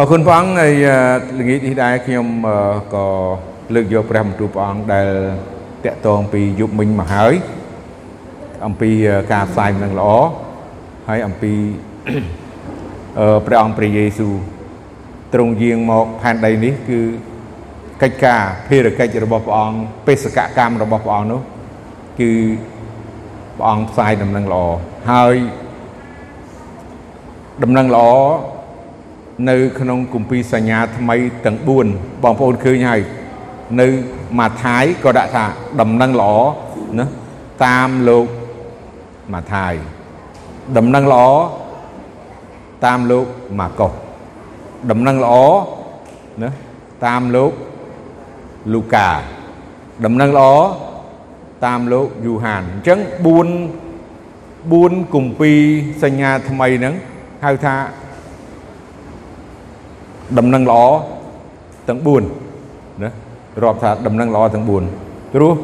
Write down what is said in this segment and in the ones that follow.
អរគុណព្រះអង្គហើយល្ងាចនេះដែរខ្ញុំក៏លើកយកព្រះបន្ទូលព្រះអង្គដែលតកតងពីយុគមិញមកហើយ អំពីការផ្សាយនឹងល្អហើយអំពីព្រះអង្គព្រះយេស៊ូវទ្រង់យាងមកផែនដីនេះគឺកិច្ចការភារកិច្ចរបស់ព្រះអង្គបេសកកម្មរបស់ព្រះអង្គនោះគឺព្រះអង្គផ្សាយដំណឹងល្អហើយដំណឹងល្អ នៅក្នុងគម្ពីរសញ្ញាថ្មីទាំង4បងប្អូនឃើញហើយនៅម៉ាថាយក៏ដាក់ថាដំណឹងល្អណាតាមលោកម៉ាថាយដំណឹងល្អតាមលោកម៉ាកុសដំណឹងល្អណាតាមលោកលូកាដំណឹងល្អតាមលោកយូហានអញ្ចឹង4 4គម្ពីរសញ្ញាថ្មីហ្នឹងហៅថា ដំណឹងល្អទាំង4ណារាប់ថាដំណឹងល្អទាំង4ព្រោះ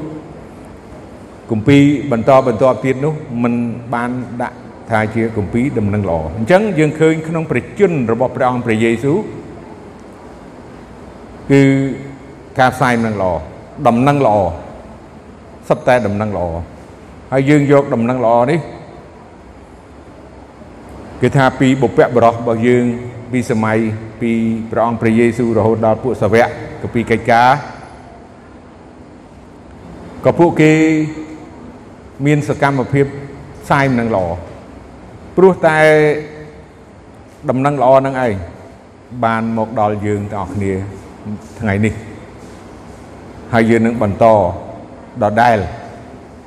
គម្ពីរបន្តបន្តទៀតនោះมันបានដាក់ថាជាគម្ពីរដំណឹងល្អអញ្ចឹងយើងឃើញក្នុងព្រះជន្មរបស់ព្រះអង្គព្រះយេស៊ូវគឺការផ្សាយដំណឹងល្អដំណឹងល្អសុទ្ធតែដំណឹងល្អហើយយើងយកដំណឹងល្អនេះគឺថាពីបុព្វបុរសរបស់យើង ពីសម័យពីព្រះអង្គព្រះយេស៊ូវរហូតដល់ពួកសាវកក៏ពីកិច្ចការក៏ពួកគេមានសកម្មភាពផ្សាយដំណឹងល្អព្រោះតែដំណឹងល្អនឹងឯងបានមកដល់យើងទាំងអស់គ្នាថ្ងៃនេះហើយយើងនឹងបន្តដដែល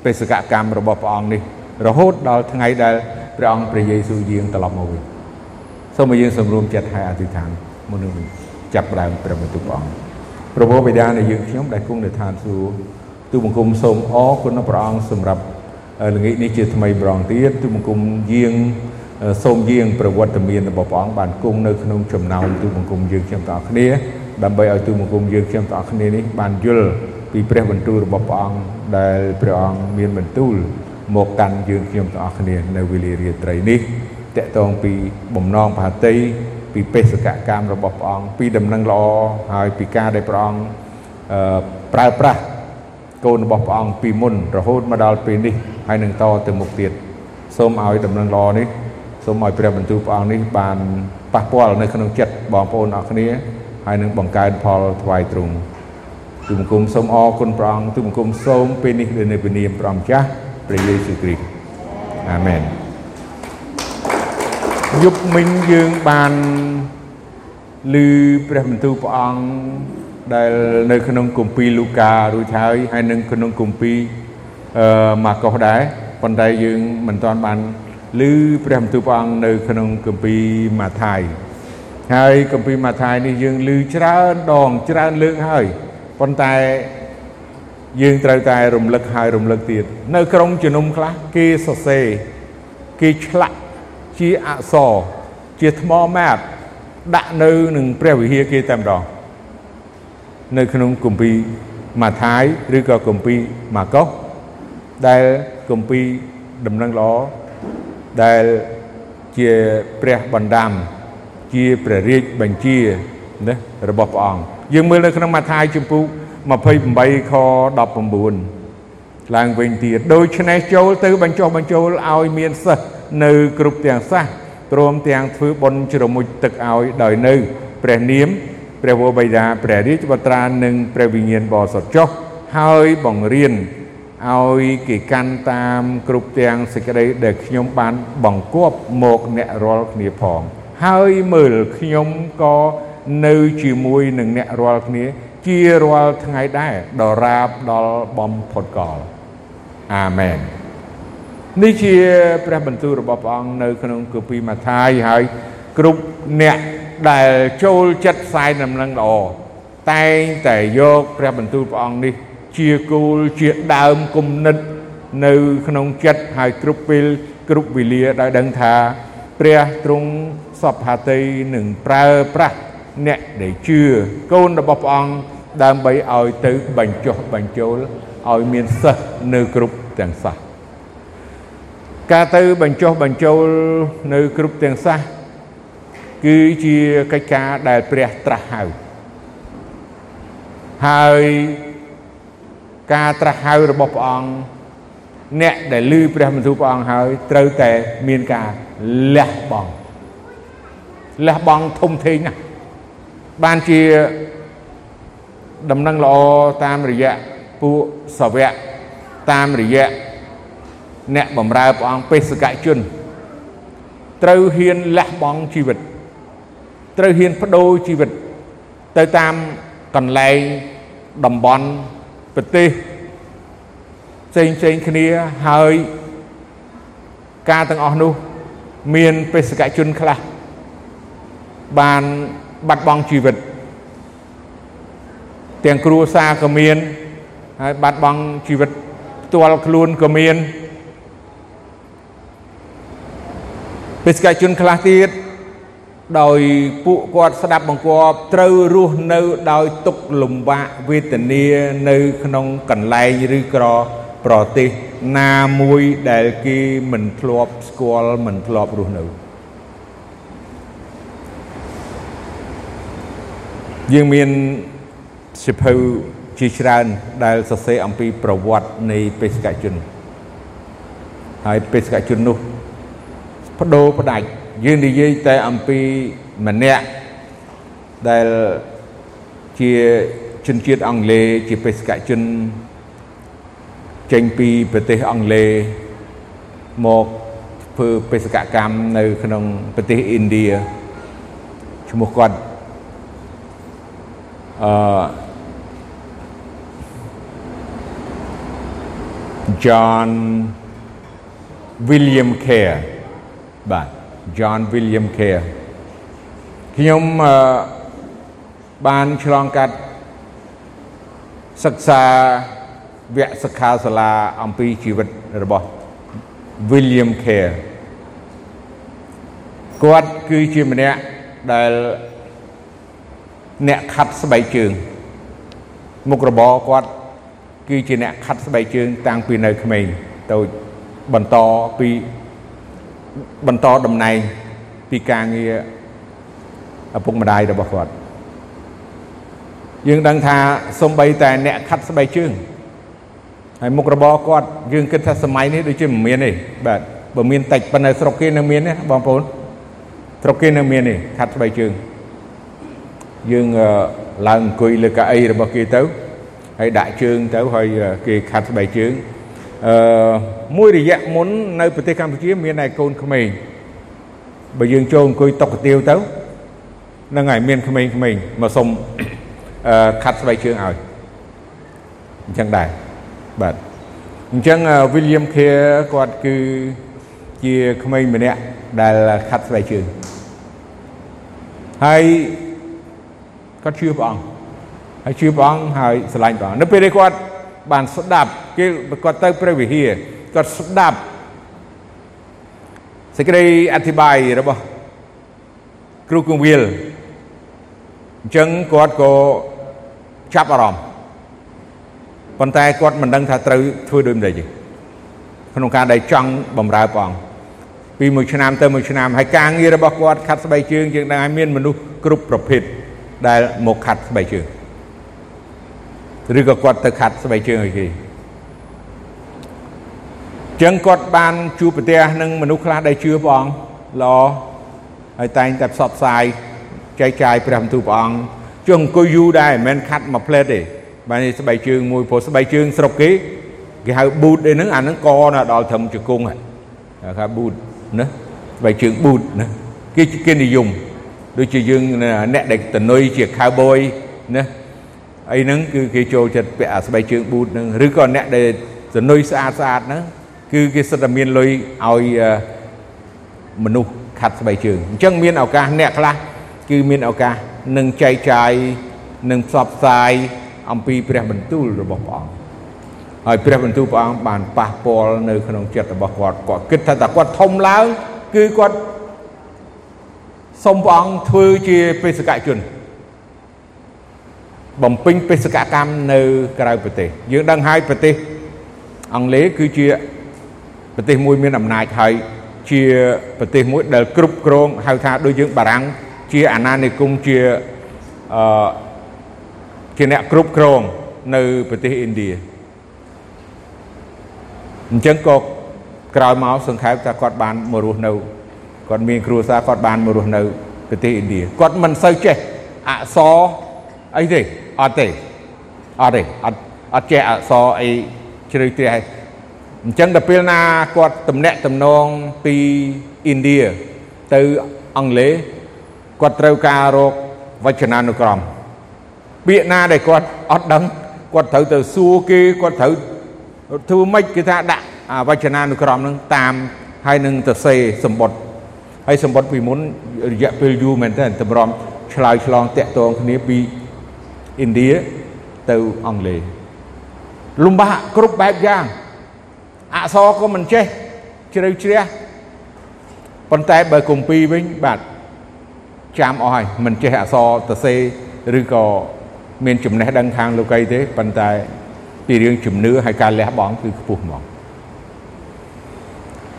បេសកកម្មរបស់ព្រះអង្គនេះ រហូតដល់ថ្ងៃដែលព្រះអង្គព្រះយេស៊ូវយាងត្រឡប់មកវិញ សូមឲ្យយើងសម្រួមចិត្តហើយអធិដ្ឋានមុននឹងចាប់ផ្ដើមព្រះបន្ទូលព្រះអង្គព្រះបិតានៃយើងខ្ញុំដែលគង់នៅឋានសួគ៌ទូបង្គំសូមអរគុណព្រះអង្គសម្រាប់ល្ងាចនេះជាថ្មីម្ដងទៀតទូបង្គំយាងសូមយាងប្រវត្តិមានរបស់ព្រះអង្គបានគង់នៅក្នុងចំណោមទូបង្គំយើងខ្ញុំទាំងអស់គ្នាដើម្បីឲ្យទូបង្គំយើងខ្ញុំទាំងអស់គ្នានេះបានយល់ពីព្រះបន្ទូលរបស់ព្រះអង្គដែលព្រះអង្គមានបន្ទូលមកកាន់យើងខ្ញុំទាំងអស់គ្នានៅវេលារាត្រីនេះ តកតងពីបំណងផាតីពីបេសកកម្មរបស់ព្រះអង្គពីដំណឹងល្អហើយពីការដែលព្រះអង្គប្រើប្រាស់កូនរបស់ព្រះអង្គពីមុនរហូតមកដល់ពេលនេះហើយនឹងតទៅមុខទៀតសូមឲ្យដំណឹងល្អនេះសូមឲ្យព្រះបន្ទូលព្រះអង្គនេះបានប៉ះពាល់នៅក្នុងចិត្តបងប្អូនអរគ្នាហើយនឹងបង្កើនផលថ្វាយទ្រង់ទូបង្គំសូមអរគុណព្រះអង្គទូបង្គំសូមពេលនេះនៅព្រះនាមព្រះម្ចាស់ព្រះយេស៊ូវគ្រីស្ទអាមែន យប់មិញយើងបានឮព្រះបន្ទូលព្រះអង្គដែលនៅក្នុងគម្ពីរលូការួចហើយហើយនឹងក្នុងគម្ពីរអឺម៉ាកុសដែរប៉ុន្តែយើងមិនទាន់បានឮព្រះបន្ទូលព្រះអង្គនៅក្នុងគម្ពីរម៉ាថាយហើយគម្ពីរម៉ាថាយនេះយើងឮច្រើនដងច្រើនលើកហើយប៉ុន្តែយើងត្រូវតែរំលឹកហើយរំលឹកទៀតនៅ ក្នុងជំនុំខ្លះគេសរសេរគេឆ្លាក់ ជាអក្សរជាថ្មម៉ាបដាក់នៅនឹងព្រះវិហារគេតែម្ដងនៅក្នុងគម្ពីរម៉ាថាយឬក៏គម្ពីរម៉ាកុសដែលគម្ពីរដំណឹងល្អដែលជាព្រះបណ្ដាំជាព្រះរាជបញ្ជាណារបស់ព្រះអង្គយើងមើលនៅក្នុងម៉ាថាយជំពូក28ខ19ឡើងវិញទៀតដូច្នេះចូលទៅបញ្ចុះបញ្ចូលឲ្យមានសិស្ស នៅគ្រប់ទាំងសាសព្រមទាំងធ្វើបុណ្យជ្រមុជទឹកឲ្យដោយនៅព្រះនាមព្រះវរបិតាព្រះរាជបត្រានិងព្រះវិញ្ញាណបរិសុទ្ធចុះហើយបង្រៀនឲ្យគេកាន់តាមគ្រប់ទាំងសេចក្តីដែលខ្ញុំបានបង្គាប់មកអ្នករាល់គ្នាផងហើយមើលខ្ញុំក៏នៅជាមួយនឹងអ្នករាល់គ្នា ជារាល់ថ្ងៃដែរដរាបដល់បំផុតកលអាមែន នេះជាព្រះបន្ទូលរបស់ព្រះអង្គនៅក្នុងគម្ពីរម៉ាថាយហើយគ្រប់អ្នកដែលចូលចិត្តផ្សាយដំណឹងល្អតែងតែយកព្រះបន្ទូលព្រះអង្គនេះជាគោលជាដើមគំនិតនៅក្នុងចិត្តហើយគ្រប់ពេលគ្រប់វេលាដោយដឹងថាព្រះទ្រង់សពហាតីនឹងប្រើប្រាស់អ្នកដែលជឿកូនរបស់ព្រះអង្គដើម្បីឲ្យទៅបញ្ចុះបញ្ចូលឲ្យមានសិស្សនៅគ្រប់ទាំងសាស ការទៅបញ្ចុះបញ្ចូលនៅគ្រប់ទាំងសាសគឺជាកិច្ចការដែលព្រះត្រាស់ហៅហើយការត្រាស់ហៅរបស់ព្រះអង្គអ្នកដែលឮព្រះបន្ទូលព្រះអង្គហើយត្រូវតែមានការលះបង់លះបង់ធំធេងណាស់បានជាដំណឹងល្អតាមរយៈពួកសាវកតាមរយៈ អ្នកបម្រើព្រះអង្គបេសកជនត្រូវហ៊ានលះបង់ជីវិត ត្រូវហ៊ានបដូរជីវិត ទៅតាមកន្លែងតំបន់ប្រទេសផ្សេងផ្សេងគ្នាហើយការទាំងអស់នោះ មានបេសកជនខ្លះបានបាត់បង់ជីវិត ទាំងគ្រួសារក៏មានហើយបាត់បង់ជីវិតផ្ទាល់ខ្លួនក៏មាន បេសកជនខ្លះទៀតដោយពួកគាត់ស្ដាប់បង្គាប់ត្រូវរស់នៅដោយទុកលំបាកវេទនានៅក្នុងកន្លែងឬក្រប្រទេសណាមួយដែលគេមិនធ្លាប់ស្គាល់មិនធ្លាប់រស់នៅយើងមានសិភៅជាច្រើនដែលសរសេរអំពីប្រវត្តិនៃបេសកជនហើយបេសកជននោះ បដូរផ្ដាច់យើងនិយាយតែអំពីម្នាក់ដែលជាជនជាតិអង់គ្លេសជាបេសកជនចេញពីប្រទេសអង់គ្លេសមកធ្វើបេសកកម្មនៅក្នុងប្រទេសឥណ្ឌាឈ្មោះគាត់អឺ John William Care បាទ John William Care ខ្ញុំអឺបានឆ្លងកាត់សិក្សាវគ្គសិក្ខាសាលាអំពីជីវិតរបស់ William Care គាត់គឺជាម្នាក់ដែលអ្នកខាត់ស្បែកជើងមុខរបរគាត់គឺជាអ្នកខាត់ស្បែកជើងតាំងពីនៅក្មេងទៅបន្តពី បន្តតំណែងពីការងារឪពុកម្ដាយរបស់គាត់យើងដឹងថាសំបីតែអ្នកខាត់ស្បែកជើងហើយមុខរបរគាត់យើងគិតថាសម័យនេះដូចជាមិនមានទេបាទបើមានតិចប៉ុន្តែស្រុកគេនៅមានទេបងប្អូនស្រុកគេនៅមានទេខាត់ស្បែកជើងយើងឡើងអង្គុយលើកៅអីរបស់គេទៅហើយដាក់ជើងទៅហើយគេខាត់ស្បែកជើង អឺមួយរយៈមុននៅប្រទេសកម្ពុជាមានតែកូនក្មេងបើយើងចូលអង្គុយតុកកាទៀវទៅហ្នឹងហើយមានក្មេងៗមកសុំអឺខាត់ស្បែកជើងឲ្យអញ្ចឹងដែរបាទអញ្ចឹង William Care គាត់គឺជាក្មេងម្នាក់ដែលខាត់ស្បែកជើងហើយគាត់ជឿព្រះអង្គហើយជឿព្រះអង្គហើយស្រឡាញ់ព្រះអង្គនៅពេលដែលគាត់ បានស្ដាប់គេគាត់ទៅព្រះវិហារគាត់ស្ដាប់សេចក្តីអធិប្បាយរបស់គ្រូគង្វាលអញ្ចឹងគាត់ក៏ចាប់អារម្មណ៍ប៉ុន្តែគាត់មិនដឹងថាត្រូវធ្វើដូចម្ដេចទេក្នុងការដែលចង់បំរើព្រះអង្គពីមួយឆ្នាំទៅមួយឆ្នាំហើយការងាររបស់គាត់ខាត់ស្បែកជើងយើងដឹងឲ្យមានមនុស្សគ្រប់ប្រភេទដែលមកខាត់ស្បែកជើង ឬក៏គាត់ទៅខាត់ស្បែកជើងឲ្យគេចឹងគាត់បានជួបប្រទះនឹងមនុស្សខ្លះដែលជឿព្រះអង្គល្អហើយតែងតែផ្សព្វផ្សាយចែកចាយព្រះបន្ទូលព្រះអង្គជើងអង្គុយយូរដែរមិនមែនខាត់មួយផ្លេតទេបាទនេះស្បែកជើងមួយព្រោះស្បែកជើងស្រុកគេគេហៅប៊ូតអីហ្នឹងអាហ្នឹងកណាដល់ត្រឹមជង្គង់ហ្នឹងគេប៊ូតណាស្បែកជើងប៊ូតណាគេគេនិយមដូចជាយើងអ្នកដែលតនុយជា cowboy ណា អីហ្នឹងគឺគេចូលចិត្តពាក់អាស្បែកជើងប៊ូតហ្នឹងឬក៏អ្នកដែលសនុយស្អាតស្អាតហ្នឹងគឺគេសិតតែមានលុយឲ្យមនុស្សខាត់ស្បែកជើងអញ្ចឹងមានឱកាសអ្នកខ្លះគឺមានឱកាសនឹងចែកចាយនឹងផ្សព្វផ្សាយអំពីព្រះបន្ទូលរបស់ព្រះអង្គហើយព្រះបន្ទូលព្រះអង្គបានប៉ះពាល់នៅក្នុងចិត្តរបស់គាត់គាត់គិតថាតើគាត់ធំឡើងគឺគាត់សូមព្រះអង្គធ្វើជាបេសកជន បំពេញបេសកកម្មនៅក្រៅប្រទេសយើងដឹងហើយប្រទេសអង់គ្លេសគឺជាប្រទេសមួយមានអំណាចហើយជាប្រទេសមួយដែលគ្រប់គ្រងហៅថាដូចយើងបារាំងជាអាណានិគមជាអឺជាអ្នកគ្រប់គ្រងនៅប្រទេសឥណ្ឌាអញ្ចឹងក៏ក្រោយមកសង្ខេបថាគាត់បានមករស់នៅគាត់មានគ្រួសារគាត់បានមករស់នៅប្រទេសឥណ្ឌាគាត់មិនសូវចេះអក្សរអីទេ អត់ទេអត់ទេអត់អត់ចេះអក្សរអីជ្រៅជ្រះអញ្ចឹងដល់ពេលណាគាត់តំណាក់តំណងពីឥណ្ឌាទៅអង់គ្លេសគាត់ត្រូវការរកវចនានុក្រមពាក្យណាដែលគាត់អត់ដឹងគាត់ត្រូវទៅសួរគេគាត់ត្រូវធ្វើម៉េចគេថាដាក់វចនានុក្រមនឹងតាមហើយនឹងទៅសេសម្បត្តិហើយសម្បត្តិពីមុនរយៈពេលយូរមែនតើតម្រាំឆ្លើយឆ្លងតាក់ទងគ្នាពី ឥណ្ឌាទៅអង់គ្លេសលំបាកគ្រប់បែបយ៉ាងអក្សរក៏មិនចេះជ្រៅជ្រះប៉ុន្តែបើគម្ពីរវិញបាទចាំអស់ហើយមិនចេះអក្សរសរសេរឬក៏មានចំណេះដឹងខាងលោកីទេប៉ុន្តែពីរឿងជំនឿហើយការលះបង់គឺខ្ពស់ហ្មង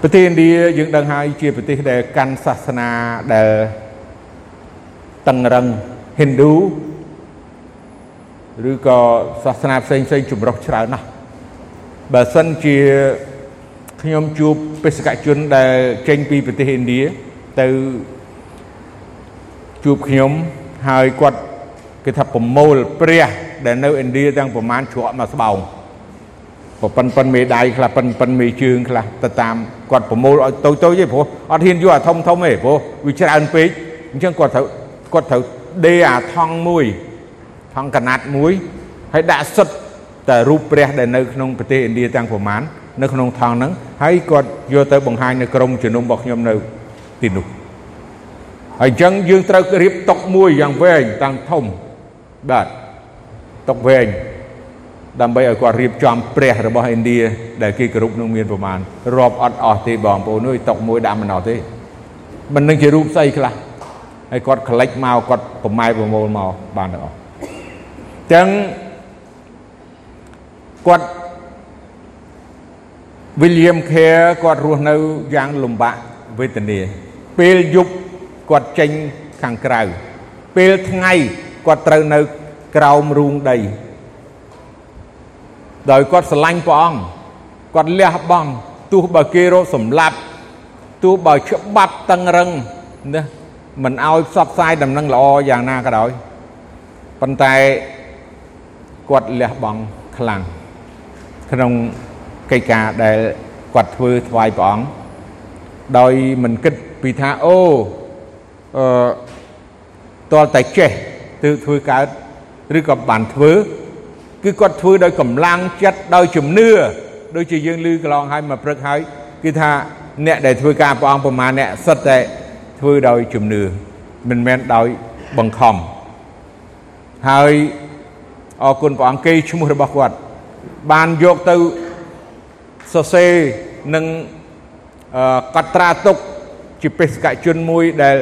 ប្រទេសឥណ្ឌាយើងដឹងហើយជាប្រទេសដែលកាន់សាសនាដែលតឹងរឹង Hindu ឬក៏សាសនាផ្សេងផ្សេងចម្រុះច្រើនណាស់បើសិនជាខ្ញុំជួបបេសកជនដែលចេញពីប្រទេសឥណ្ឌាទៅជួបខ្ញុំហើយគាត់គេថាប្រមូលព្រះដែលនៅឥណ្ឌាទាំងប្រមាណជ្រក់មកស្បោងប៉ុនប៉ុនមេដៃខ្លះប៉ុនប៉ុនមេជើងខ្លះទៅតាមគាត់ប្រមូលឲ្យតូចតូចទេព្រោះអត់ហ៊ានយកអាធំធំទេព្រោះវាច្រើនពេកអញ្ចឹងគាត់ត្រូវគាត់ត្រូវដេអាថងមួយ ថងកណាត់មួយហើយដាក់សុទ្ធតែរូបព្រះដែលនៅក្នុងប្រទេសឥណ្ឌាទាំងប្រមាណនៅក្នុងថងហ្នឹងហើយគាត់យកទៅបង្ហាញនៅក្រុមជំនុំរបស់ខ្ញុំនៅទីនោះហើយអញ្ចឹងយើងត្រូវរៀបតុកមួយយ៉ាងវែងតាំងធំបាទតុកវែងដើម្បីឲ្យគាត់រៀបចំព្រះរបស់ឥណ្ឌាដែលគេគោរពនឹងមានប្រមាណរាប់អត់អស់ទេបងប្អូនអើយតុកមួយដាក់មិនអស់ទេមិននឹងជារូបស្អីខ្លះហើយគាត់ក្លេចមកគាត់ប្រម៉ែប្រមូលមកបានទាំងអស់អញ្ចឹងគាត់ William Care គាត់រស់នៅយ៉ាងលំបាកវេទនាពេលយប់គាត់ចេញខាងក្រៅពេលថ្ងៃគាត់ត្រូវនៅក្រោមរូងដីដោយគាត់ស្រឡាញ់ព្រះអង្គគាត់លះបង់ទោះបើគេរកសម្លាប់ទោះបើច្បាប់តឹងរឹងណាមិនឲ្យផ្សព្វផ្សាយដំណឹងល្អយ៉ាងណាក៏ដោយប៉ុន្តែ គាត់លះបង់ខ្លាំងក្នុងកិច្ចការដែលគាត់ធ្វើថ្វាយព្រះអង្គដោយមិនគិតពីថាអូអឺតលតែចេះទើបធ្វើកើតឬក៏បានធ្វើគឺគាត់ធ្វើដោយកម្លាំងចិត្តដោយជំនឿដូចជាយើងឮកន្លងហើយមកព្រឹកហើយគឺថាអ្នកដែលធ្វើការព្រះអង្គប្រមាណអ្នកសិតតែធ្វើដោយជំនឿមិនមែនដោយបង្ខំហើយ អរគុណព្រះអង្គគេឈ្មោះរបស់គាត់បានយកទៅសរសេរនិងកត់ត្រាទុកជាបេសកជនមួយដែល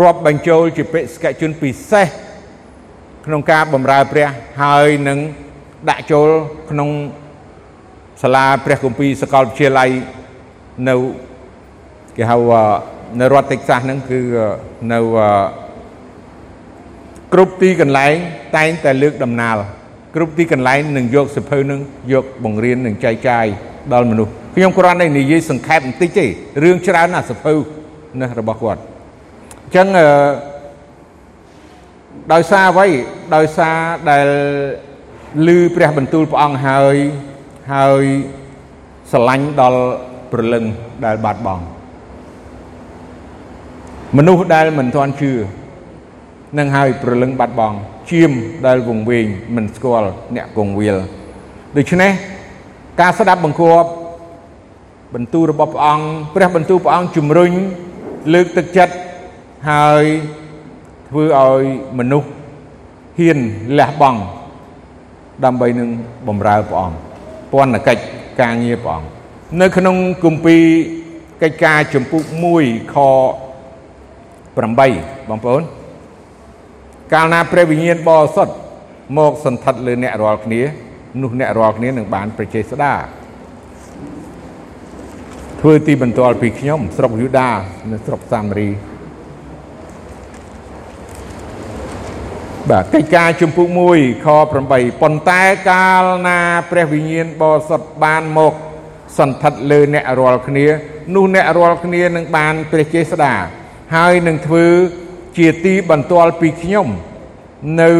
រាប់បញ្ចូលជាបេសកជនពិសេសក្នុងការបម្រើព្រះហើយនឹងដាក់ចូលក្នុងសាលាព្រះគម្ពីរសាកលវិទ្យាល័យនៅគេហៅនៅរដ្ឋតិចសាសហ្នឹងគឺនៅ គ្រប់ទីកន្លែងតែងតែលើកដំណាលគ្រប់ទីកន្លែងនឹងយកសភៅនឹងយកបង្រៀននឹងចែកចាយដល់មនុស្សខ្ញុំគ្រាន់តែនិយាយសង្ខេបបន្តិចទេរឿងច្រើនណាស់សភៅណារបស់គាត់អញ្ចឹងអឺដោយសារអ្វីដោយសារដែលឮព្រះបន្ទូលព្រះអង្គហើយហើយស្រឡាញ់ដល់ព្រលឹងដែលបាត់បង់មនុស្សដែលមិនទាន់ជឿ នឹងហើយព្រលឹងបាត់បង់ជៀមដែលវង្វេងមិនស្គាល់អ្នកគង្វាលដូច្នេះការស្ដាប់បង្គាប់បន្ទូលរបស់ព្រះអង្គព្រះបន្ទូលព្រះអង្គជំរុញលើកទឹកចិត្តហើយធ្វើឲ្យមនុស្សហ៊ានលះបង់ដើម្បីនឹងបំរើព្រះអង្គពន្ធកិច្ចការងារព្រះអង្គនៅក្នុងគម្ពីរកិច្ចការចម្ពោះ1ខ8បងប្អូន កាលណាព្រះវិញ្ញាណបរិសុទ្ធមកសន្ធិដ្ឋលើអ្នករាល់គ្នានោះអ្នករាល់គ្នានឹងបានប្រជាស្ដាធ្វើទីបន្ទាល់ពីខ្ញុំស្រុកយូដានៅស្រុកសាមារីបាទកិច្ចការជំពូក1ខ8ប៉ុន្តែកាលណាព្រះវិញ្ញាណបរិសុទ្ធបានមកសន្ធិដ្ឋលើអ្នករាល់គ្នានោះអ្នករាល់គ្នានឹងបានព្រះចេស្តាហើយនឹងធ្វើ ជាទីបន្ទាល់ពីខ្ញុំ នៅ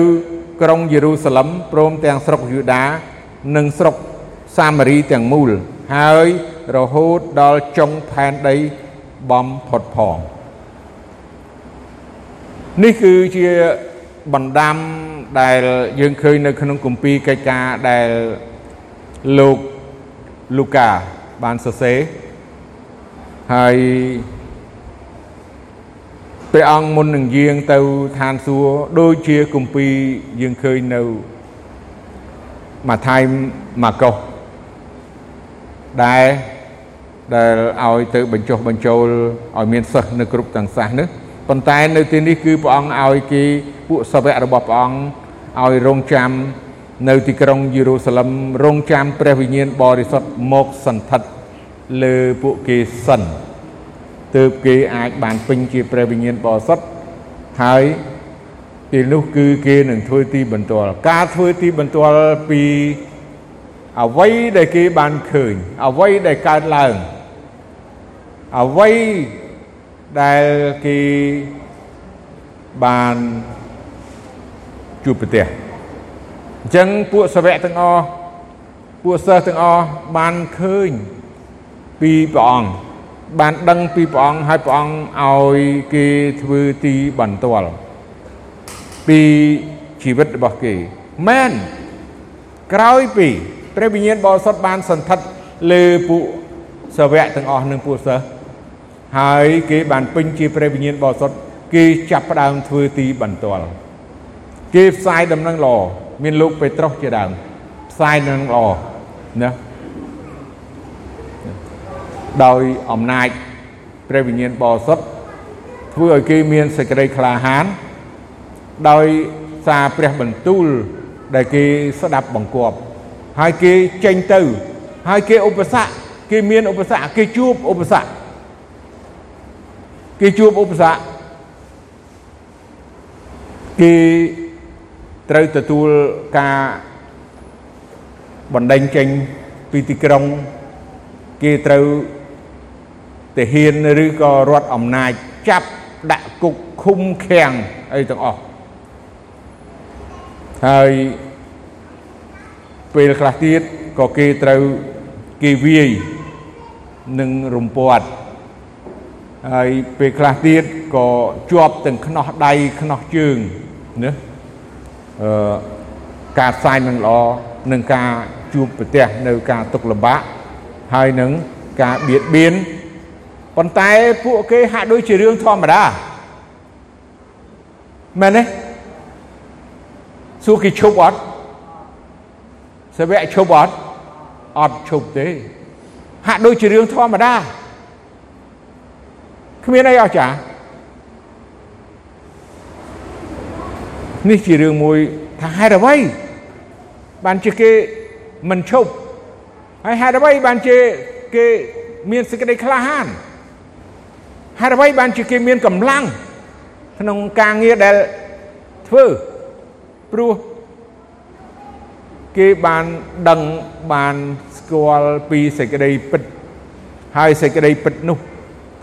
ក្រុងយេរូសាឡឹមព្រមទាំងស្រុកយូដានិងស្រុកសាមារីទាំងមូល ហើយរហូតដល់ចុងផែនដីបំផុតផងនេះគឺជាបណ្ដាំដែលយើងឃើញនៅក្នុងគម្ពីរកិច្ចការដែលលោកលូកាបានសរសេរហើយ ព្រះអង្គមុននឹងយាងទៅឋានសួគ៌ដូចជាគម្ពីរយើងឃើញនៅម៉ាថាយម៉ាកុសដែលដែលឲ្យទៅបញ្ចុះបញ្ចូលឲ្យមានសិស្សនៅគ្រប់ទាំងសាសនេះប៉ុន្តែនៅទីនេះគឺព្រះអង្គឲ្យគេពួកសាវករបស់ព្រះអង្គឲ្យរងចាំនៅទីក្រុងយេរូសាឡឹមរងចាំព្រះវិញ្ញាណបរិសុទ្ធមកសន្ធិដ្ឋលើពួកគេសិន ទើបគេអាចបានពេញជាព្រះវិញ្ញាណបរិសុទ្ធហើយពេលនោះគឺគេនឹងធ្វើទីបន្ទាល់ការធ្វើទីបន្ទាល់ពីអ្វីដែលគេបានឃើញអ្វីដែលកើតឡើងអ្វីដែលគេបានជួបប្រទះអញ្ចឹងពួកសាវកទាំងអស់ពួកសិស្សទាំងអស់បានឃើញពីព្រះអង្គ បានដឹងពីព្រះអង្គហើយព្រះអង្គឲ្យគេធ្វើទីបន្ទាល់ពីជីវិតរបស់គេមែនក្រោយពីព្រះវិញ្ញាណបរិសុទ្ធបានសន្ធិដ្ឋលើពួកសាវកទាំងអស់និងពួកសិស្សហើយគេបានពេញជាព្រះវិញ្ញាណបរិសុទ្ធគេចាប់ផ្ដើមធ្វើទីបន្ទាល់គេផ្សាយដំណឹងល្អមានលោកពេត្រុសជាដើមផ្សាយដំណឹងល្អណា ដោយអំណាចព្រះវិញ្ញាណបរិសុទ្ធធ្វើឲ្យគេមានសេចក្តីក្លាហាន ដោយសារព្រះបន្ទូលដែលគេស្ដាប់បង្គាប់ ហើយគេចេញទៅ ហើយគេឧបសគ្គគេមានឧបសគ្គគេជួបឧបសគ្គគេជួបឧបសគ្គគេត្រូវទទួលការបណ្ដេញចេញពីទីក្រុង គេត្រូវ ទាហានឬក៏រដ្ឋអំណាចចាប់ដាក់គុកឃុំឃាំងអីទាំងអស់ហើយពេលខ្លះទៀតក៏គេត្រូវគេវាយនឹងរំពាត់ហើយពេលខ្លះទៀតក៏ជាប់ទាំងខ្នោះដៃខ្នោះជើងណាអឺការផ្សាយនឹងល្អនឹងការជួបប្រទះនៅការទុកលំបាកហើយនឹងការបៀតបៀន ប៉ុន្តែពួកគេហាក់ដូចជារឿងធម្មតាមែនទេសួរគេឈប់អត់សាវកឈប់អត់អត់ឈប់ទេហាក់ដូចជារឿងធម្មតាគ្មានអីអស្ចារ្យនេះជារឿងមួយថាហេតុអ្វីបានជាគេមិនឈប់ហើយហេតុអ្វីបានជាគេមានសេចក្តីក្លាហាន ហេតុអ្វីបានជាគេមានកម្លាំងក្នុងការងារដែលធ្វើព្រោះគេបានដឹងបានស្គាល់ពីសេចក្តីពិតហើយសេចក្តីពិតនោះ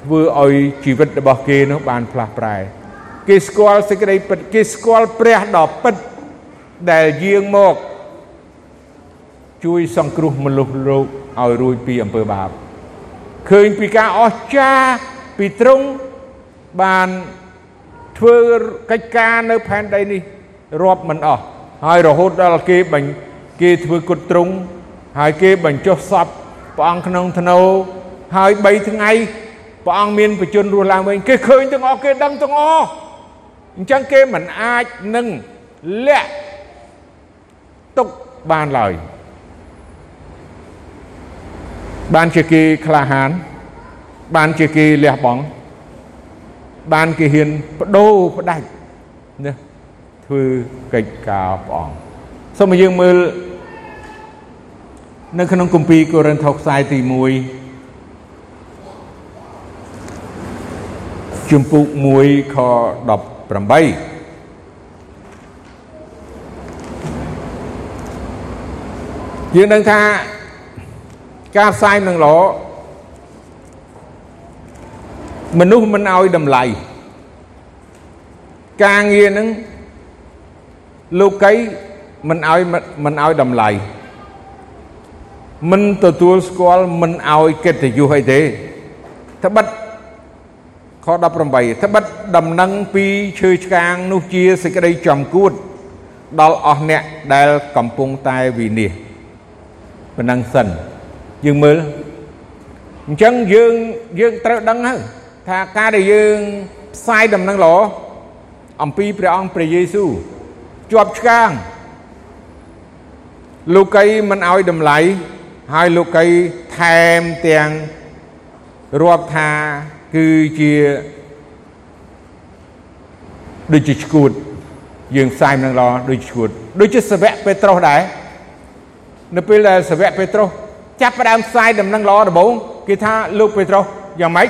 ធ្វើឲ្យជីវិតរបស់គេនោះបានផ្លាស់ប្រែគេស្គាល់សេចក្តីពិតគេស្គាល់ព្រះដ៏ពិតដែលយាងមកជួយសង្គ្រោះមនុស្សលោកឲ្យរួចពីអំពើបាបឃើញពីការអស្ចារ្យ ពីទ្រង់បានធ្វើកិច្ចការនៅផែនដីនេះរាប់មិនអស់ហើយរហូតដល់គេបាញ់គេធ្វើគុតទ្រង់ហើយគេបញ្ចុះសពព្រះអង្គក្នុងធ្នូហើយ3ថ្ងៃព្រះអង្គមានបជនរស់ឡើងវិញគេឃើញទាំងអស់គេដឹងទាំងអស់អញ្ចឹងគេមិនអាចនឹងលាក់ទុកបានឡើយបានជាគេក្លាហាន បានជាគេលះបង់បានគេហ៊ានបដូរផ្ដាច់ណាធ្វើកិច្ចការព្រះអង្គសូមយើងមើលនៅក្នុងគម្ពីរកូរិនថូសខ្សែទី1ជំពូក1ខ18យើងដឹងថាការផ្សាយនឹងល្អ មនុស្សមិនឲ្យតម្លៃការងារនឹងលោកីមិនឲ្យមិនឲ្យតម្លៃមិនទទួលស្គាល់មិនឲ្យកិត្តិយសអីទេត្បិតខ18ត្បិតដំណឹងពីឈើឆ្កាងនោះជាសេចក្តីចំគួត ដល់អស់អ្នកដែលកំពុងតែវិនិច្ឆ័យប៉ុណ្ណឹងសិនយើងមើលអញ្ចឹងយើងយើងត្រូវដឹងហើយ ថាការដែលយើងផ្សាយដំណឹងល្អអំពីព្រះអង្គព្រះយេស៊ូវជាប់ឆ្កាងលោកីមិនឲ្យតម្លៃហើយលោកីថែមទាំងរាប់ថាគឺជាដូចជាឈួតយើងផ្សាយនឹងល្អដូចឈួតដូចជាសាវកពេត្រុសដែរនៅពេលដែលសាវកពេត្រុសចាប់ផ្ដើមផ្សាយដំណឹងល្អដំបូងគេថាលោកពេត្រុសយ៉ាងម៉េច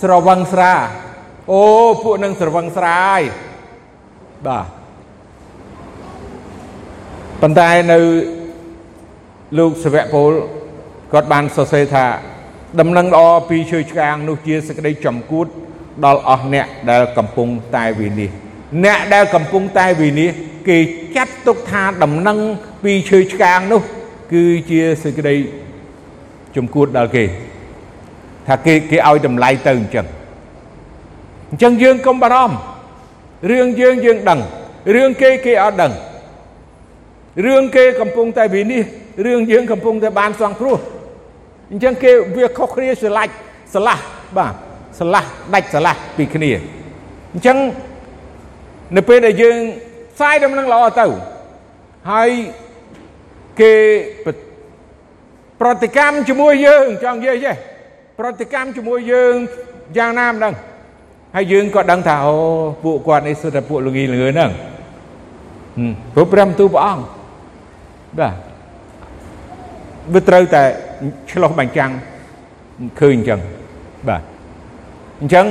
ស្រវឹងស្រា អូពួកនឹងស្រវឹងស្រាយបាទប៉ុន្តែនៅលោកសាវកពលគាត់បានសរសេរថា ដំណឹងល្អពីឈើឆ្កាងនោះជាសេចក្តីចំគួតដល់អស់អ្នកដែលកំពុងតែវិនិច្ឆ័យអ្នកដែលកំពុងតែវិនិច្ឆ័យគេចាត់ទុកថាដំណឹងពីឈើឆ្កាងនោះ គឺជាសេចក្តីចំគួតដល់គេ ថាគេគេឲ្យតម្លៃទៅអញ្ចឹងអញ្ចឹងយើងកុំបារម្ភរឿងយើងយើងដឹងរឿងគេគេអត់ដឹងរឿងគេកំពុងតែវិនិច្ឆ័យរឿងយើងកំពុងតែបានសង្គ្រោះអញ្ចឹងគេវាខុសគ្នាស្រឡាច់ស្រឡះបាទស្រឡះដាច់ស្រឡះពីគ្នាអញ្ចឹងនៅពេលដែលយើងផ្សាយដំណឹងល្អទៅហើយគេប្រតិកម្មជាមួយយើងចង់និយាយចេះ ប្រតិកម្មជាមួយយើងយ៉ាងណាមិនដឹងហើយយើងក៏ដឹងថាអូពួកគាត់នេះសុទ្ធតែពួកលងីលងឿហ្នឹងព្រោះព្រះបន្ទូលព្រះអង្គបាទវាត្រូវតែឆ្លោះបញ្ចាំងឃើញអញ្ចឹងបាទអញ្ចឹង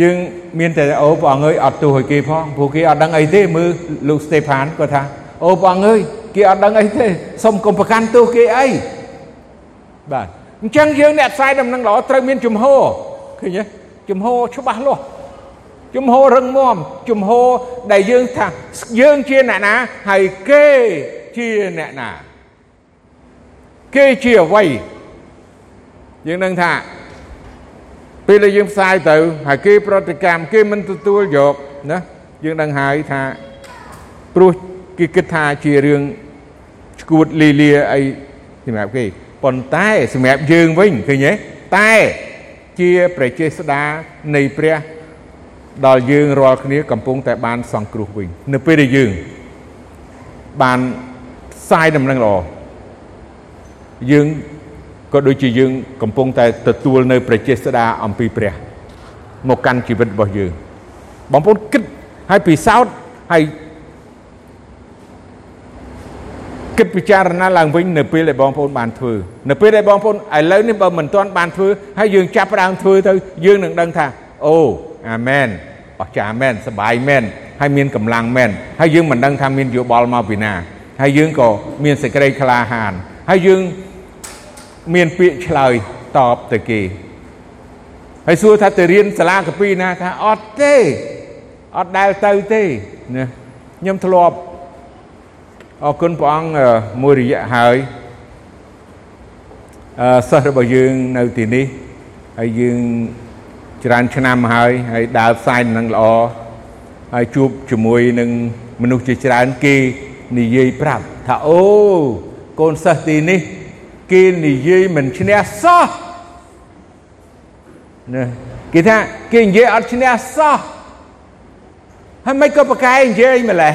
យើងមានតែអូព្រះអង្គអើយអត់ទោសឲ្យគេផងព្រោះគេអត់ដឹងអីទេមើលលោកស្តេផានគាត់ថាអូព្រះអង្គអើយគេអត់ដឹងអីទេសុំកុំប្រកាន់ទោសគេអីបាទ អញ្ចឹងយើងអ្នកផ្សាយដំណឹងល្អត្រូវមានជំហរឃើញទេជំហរច្បាស់លាស់ជំហររឹងមាំជំហរដែលយើងថាយើងជាអ្នកណាហើយគេជាអ្នកណាគេជាអ្វីយើងនឹងថាពេលដែលយើងផ្សាយទៅហើយគេប្រតិកម្មគេមិនទទួលយកណាយើងដឹងហើយថាព្រោះគេគិតថាជារឿងឈួតលីលាអីសម្រាប់គេ ប៉ុន្តែសម្រាប់យើងវិញឃើញទេតែជាប្រជាស្ដានៃព្រះដល់យើងរាល់គ្នាកំពុងតែបានសង្គ្រោះវិញនៅពេលដែលយើងបានផ្សាយដំណឹងល្អយើងក៏ដូចជាយើងកំពុងតែទទួលនៅប្រជាស្ដាអំពីព្រះមកកាន់ជីវិតរបស់យើងបងប្អូនគិតហើយពិសោធន៍ហើយ គិតពិចារណាឡើងវិញនៅពេលដែលបងប្អូនបានធ្វើនៅពេលដែលបងប្អូនឥឡូវនេះបើមិនទាន់បានធ្វើហើយយើងចាប់ផ្ដើមធ្វើទៅយើងនឹងដឹងថាអូអាមែនអស្ចារ្យមែនសប្បាយមែនហើយមានកម្លាំងមែនហើយយើងមិនដឹងថាមានយោបល់មកពីណាហើយយើងក៏មានសេចក្តីក្លាហានហើយយើងមានពាក្យឆ្លើយតបទៅគេហើយសួរថាទៅរៀនសាលាកាពីណាថាអត់ទេអត់ដែលទៅទេណាខ្ញុំធ្លាប់ អរគុណព្រះអង្គមួយរយៈហើយអឺសិស្សរបស់យើងនៅទីនេះហើយយើងច្រើនឆ្នាំហើយហើយដើរផ្សាយនឹងល្អហើយជួបជាមួយនឹងមនុស្សជាច្រើនគេនិយាយប្រាប់ថាអូកូនសិស្សទីនេះគេនិយាយមិនឈ្នះសោះណាគេថាគេនិយាយអត់ឈ្នះសោះហើយមិនក៏ប្រកែនិយាយម្លេះ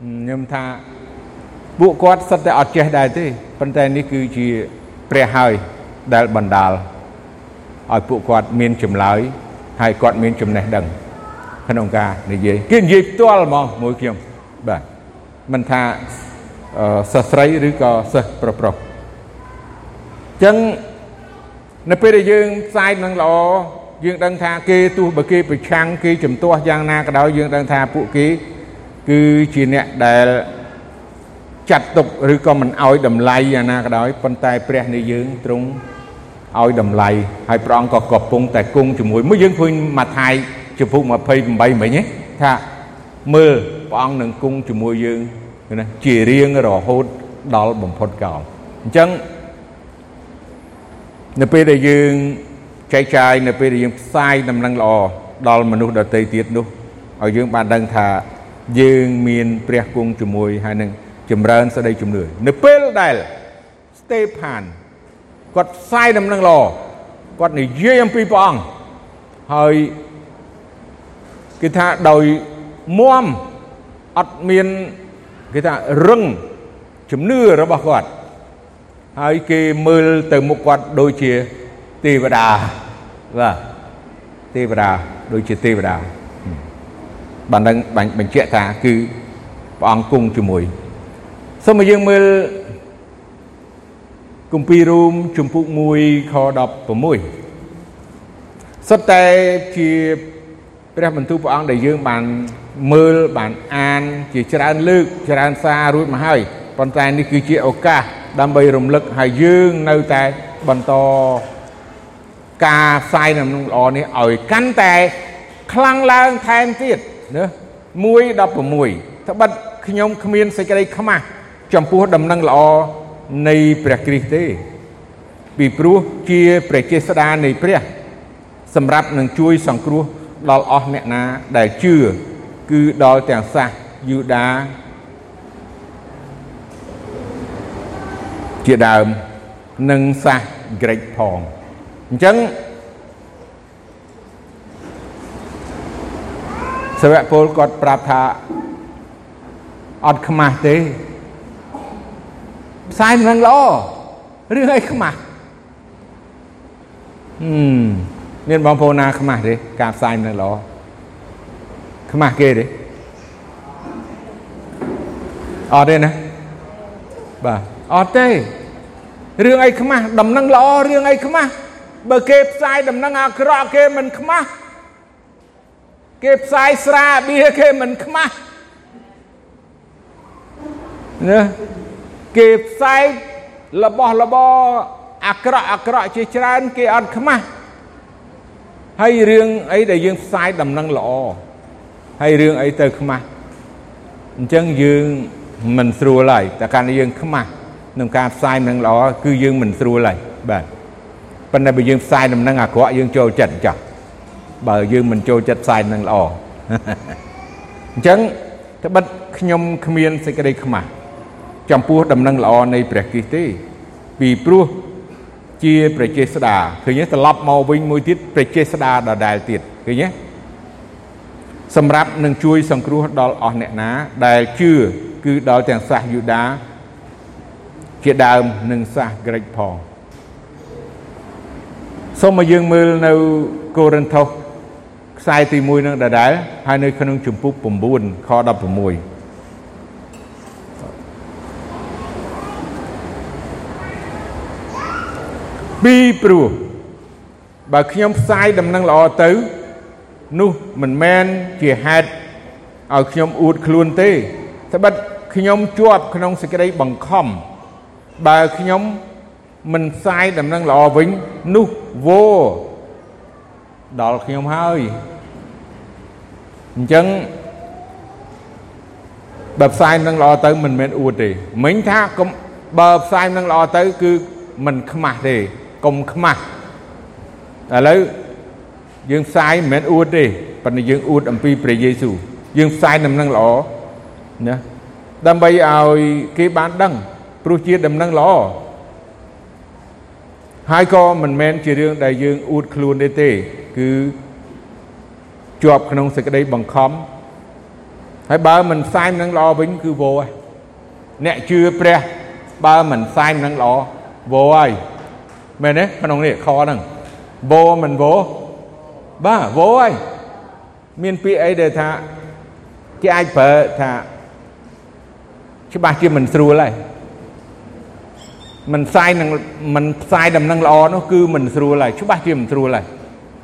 ខ្ញុំថាពួកគាត់សិតតែអត់ចេះដែរទេប៉ុន្តែនេះគឺជាព្រះហើយដែលបណ្ដាលឲ្យពួកគាត់មានចម្លើយហើយគាត់មានចំណេះដឹងក្នុងការនិយាយគេនិយាយផ្ទាល់ហ្មងមួយខ្ញុំបាទមិនថាសិស្សស្រីឬក៏សិស្សប្រុសប្រុសចឹងនៅពេលដែលយើងផ្សាយនឹងល្អយើងដឹងថាគេទោះបើគេប្រឆាំងគេជំទាស់យ៉ាងណាក៏ដោយយើងដឹងថាពួកគេ គឺជាអ្នកដែលចាត់ទុកឬក៏មិនឲ្យតម្លៃអាណាក៏ដោយប៉ុន្តែព្រះនៃយើងទ្រង់ឲ្យតម្លៃហើយព្រះអង្គក៏កំពុងតែគង់ជាមួយមួយយើងឃើញម៉ាថាយជំពូក28មិញថាមើលព្រះអង្គនឹងគង់ជាមួយយើងណាជារៀងរហូតដល់បំផុតកលអញ្ចឹងនៅពេលដែលយើងចែកចាយនៅពេលដែលយើងផ្សាយដំណឹងល្អដល់មនុស្សដទៃទៀតនោះឲ្យយើងបានដឹងថា យើងមានព្រះគង់ជាមួយហើយនឹងចម្រើនសេចក្តីជំនឿនៅពេលដែលស្តេផានគាត់ផ្សាយដំណឹងល្អគាត់និយាយអំពីព្រះអង្គហើយគេថាដោយមមអត់មានគេថារឹងជំនឿរបស់គាត់ហើយគេមើលទៅមុខគាត់ដូចជាទេវតាបាទទេវតាដូចជាទេវតា បានដឹងបញ្ជាក់ថាគឺព្រះអង្គគង់ជាមួយសូមឲ្យយើងមើលគម្ពីររូមជំពូក1ខ16សុទ្ធតែជាព្រះបន្ទូលព្រះអង្គដែលយើងបានមើលបានអានជាច្រើនលើកច្រើនសាររួចមកហើយប៉ុន្តែនេះគឺជាឱកាសដើម្បីរំលឹកឲ្យយើងនៅតែបន្តការផ្សាយដំណឹងល្អនេះឲ្យកាន់តែខ្លាំងឡើងថែមទៀត ណា1:16ត្បិតខ្ញុំគ្មានសេចក្តីខ្មាស់ចំពោះដំណឹងល្អនៃព្រះគ្រីស្ទទេពីព្រោះជាព្រះចេស្តានៃព្រះ សម្រាប់នឹងជួយសង្គ្រោះដល់អស់អ្នកណាដែលជឿគឺដល់ទាំងសាសយូដាជាដើមនិងសាសក្រិចផងអញ្ចឹង សាវកពលគាត់ប្រាប់ថាអត់ខ្មាស់ទេផ្សាយនឹងល្អរឿងអីខ្មាស់ហឹមមានបងប្អូនណាខ្មាស់ទេការផ្សាយនឹងល្អខ្មាស់គេទេអត់ទេណាបាទអត់ទេរឿងអីខ្មាស់ដំណឹងល្អរឿងអីខ្មាស់បើគេផ្សាយដំណឹងអាក្រក់គេមិនខ្មាស់ គេផ្សាយស្រាបៀគេមិនខ្មាស់ណាគេផ្សាយរបស់របរអាក្រក់អាក្រក់ជាច្រើនគេអត់ខ្មាស់ហើយរឿងអីដែលយើងផ្សាយដំណឹងល្អហើយរឿងអីទៅខ្មាស់អញ្ចឹងយើងមិនស្រួលហើយតែកាលនេះយើងខ្មាស់នឹងការផ្សាយដំណឹងល្អគឺយើងមិនស្រួលហើយបាទប៉ុន្តែបើយើងផ្សាយដំណឹងអាក្រក់យើងចូលចិត្តចាស់ បើយើងមិនចូលចិត្តផ្សាយដំណឹងល្អអញ្ចឹងត្បិតខ្ញុំគ្មានសេចក្តីខ្មាស់ចំពោះដំណឹងល្អនៃព្រះគ្រីស្ទទេពីព្រោះជាប្រជាស្ដាឃើញទេត្រឡប់មកវិញមួយទៀតប្រជាស្ដាដដែលទៀតឃើញទេសម្រាប់នឹងជួយសង្គ្រោះដល់អស់អ្នកណា ដែលជឿគឺដល់ទាំងសាសយូដាជាដើមនិងសាសក្រិចផងសូមមកយើងមើលនៅកូរិនថូស ខ្សែទី1នឹងដដែលហើយនៅក្នុងជំពូក9ខ16ពីព្រោះបើខ្ញុំផ្សាយដំណឹងល្អទៅ នោះមិនមែនជាហេតុឲ្យខ្ញុំអួតខ្លួនទេត្បិតខ្ញុំជាប់ក្នុងសេចក្តីបង្ខំបើខ្ញុំមិនផ្សាយដំណឹងល្អវិញនោះវោ ដល់ខ្ញុំហើយអញ្ចឹងបើផ្សាយនឹងល្អទៅមិនមែនអួតទេមិញថាបើផ្សាយនឹងល្អទៅគឺមិនខ្មាស់ទេកុំខ្មាស់ឥឡូវយើងផ្សាយមិនមែនអួតទេប៉ុន្តែយើងអួតអំពីព្រះយេស៊ូវយើងផ្សាយដំណឹងល្អណាដើម្បីឲ្យគេបានដឹងព្រោះជាដំណឹងល្អហើយក៏មិនមែនជារឿងដែលយើងអួតខ្លួនទេទេ គឺជាប់ក្នុងសេចក្តីបង្ខំហើយបើមិនផ្សាយនឹងល្អវិញគឺវោអ្នកជឿព្រះបើមិនផ្សាយនឹងល្អវោហើយមែនទេក្នុងនេះខហ្នឹងវោមិនវោបាទវោហើយមានពាក្យអីដែលថាគេអាចប្រើថាច្បាស់ជាមិនស្រួលហើយមិនផ្សាយនឹងមិនផ្សាយដំណឹងល្អនោះគឺមិនស្រួលហើយច្បាស់ជាមិនស្រួលហើយ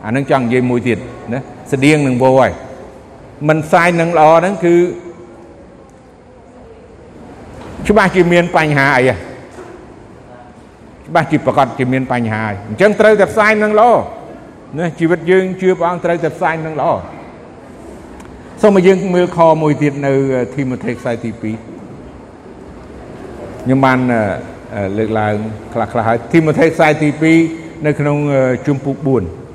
អានឹងចង់និយាយមួយទៀតណាស្តៀងនឹងវោហើយមិនផ្សាយនឹងល្អហ្នឹងគឺច្បាស់ជាមានបញ្ហាអីច្បាស់ជាប្រកាសជាមានបញ្ហាអញ្ចឹងត្រូវតែផ្សាយនឹងល្អណាជីវិតយើងជឿព្រះអង្គត្រូវតែផ្សាយនឹងល្អសូមឲ្យយើងមើលខមួយទៀតនៅធីម៉ូថេខ្សែទី2ខ្ញុំបានលើកឡើងខ្លះខ្លះហើយធីម៉ូថេខ្សែទី2នៅក្នុងជំពូក4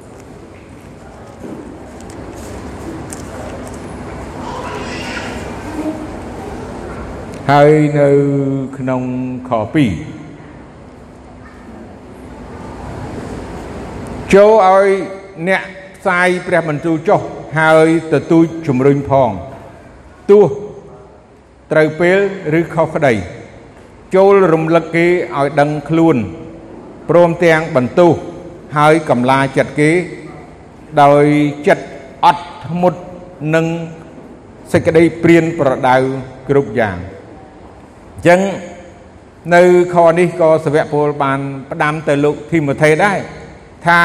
ហើយនៅក្នុងខ2ចូលឲ្យអ្នកផ្សាយព្រះបន្ទូលចុះហើយទទូចជំរុញផងទោះត្រូវពេលឬខុសក្តី ចូលរំលឹកគេឲ្យដឹងខ្លួនព្រមទាំងបន្ទោសហើយកំឡាចិត្តគេ ដោយចិត្តអត់ធ្មត់និងសេចក្តីព្រានប្រដៅគ្រប់យ៉ាង អញ្ចឹងនៅខនេះក៏សាវកពលបានផ្ដាំទៅលោកធីម៉ូថេដែរថា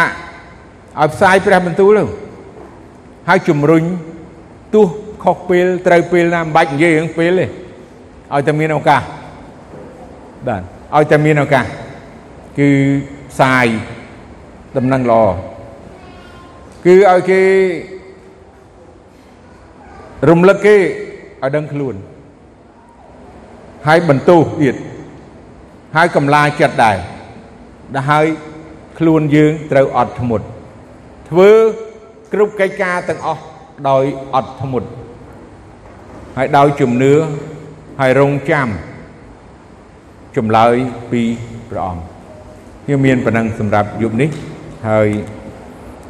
ឲ្យផ្សាយព្រះបន្ទូលទៅហើយជំរុញទោះខុសពេលត្រូវពេលណាមិនបាច់និយាយរឿងពេលទេឲ្យតែមានឱកាសបាទឲ្យតែមានឱកាសគឺផ្សាយដំណឹងល្អគឺឲ្យគេរំលឹកគេឲ្យដឹងខ្លួន ហើយបន្ទោសទៀតហើយកំឡាចិត្តដែរដែលហើយខ្លួនយើងត្រូវអត់ធ្មត់ធ្វើគ្រប់កិច្ចការទាំងអស់ដោយអត់ធ្មត់ហើយដោយជំនឿហើយរងចាំចម្លើយពីព្រះអង្គខ្ញុំមានប៉ុណ្ណឹងសម្រាប់យប់នេះហើយ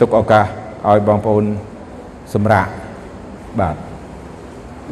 ទុកឱកាសឲ្យបងប្អូនសម្រាប់បាទ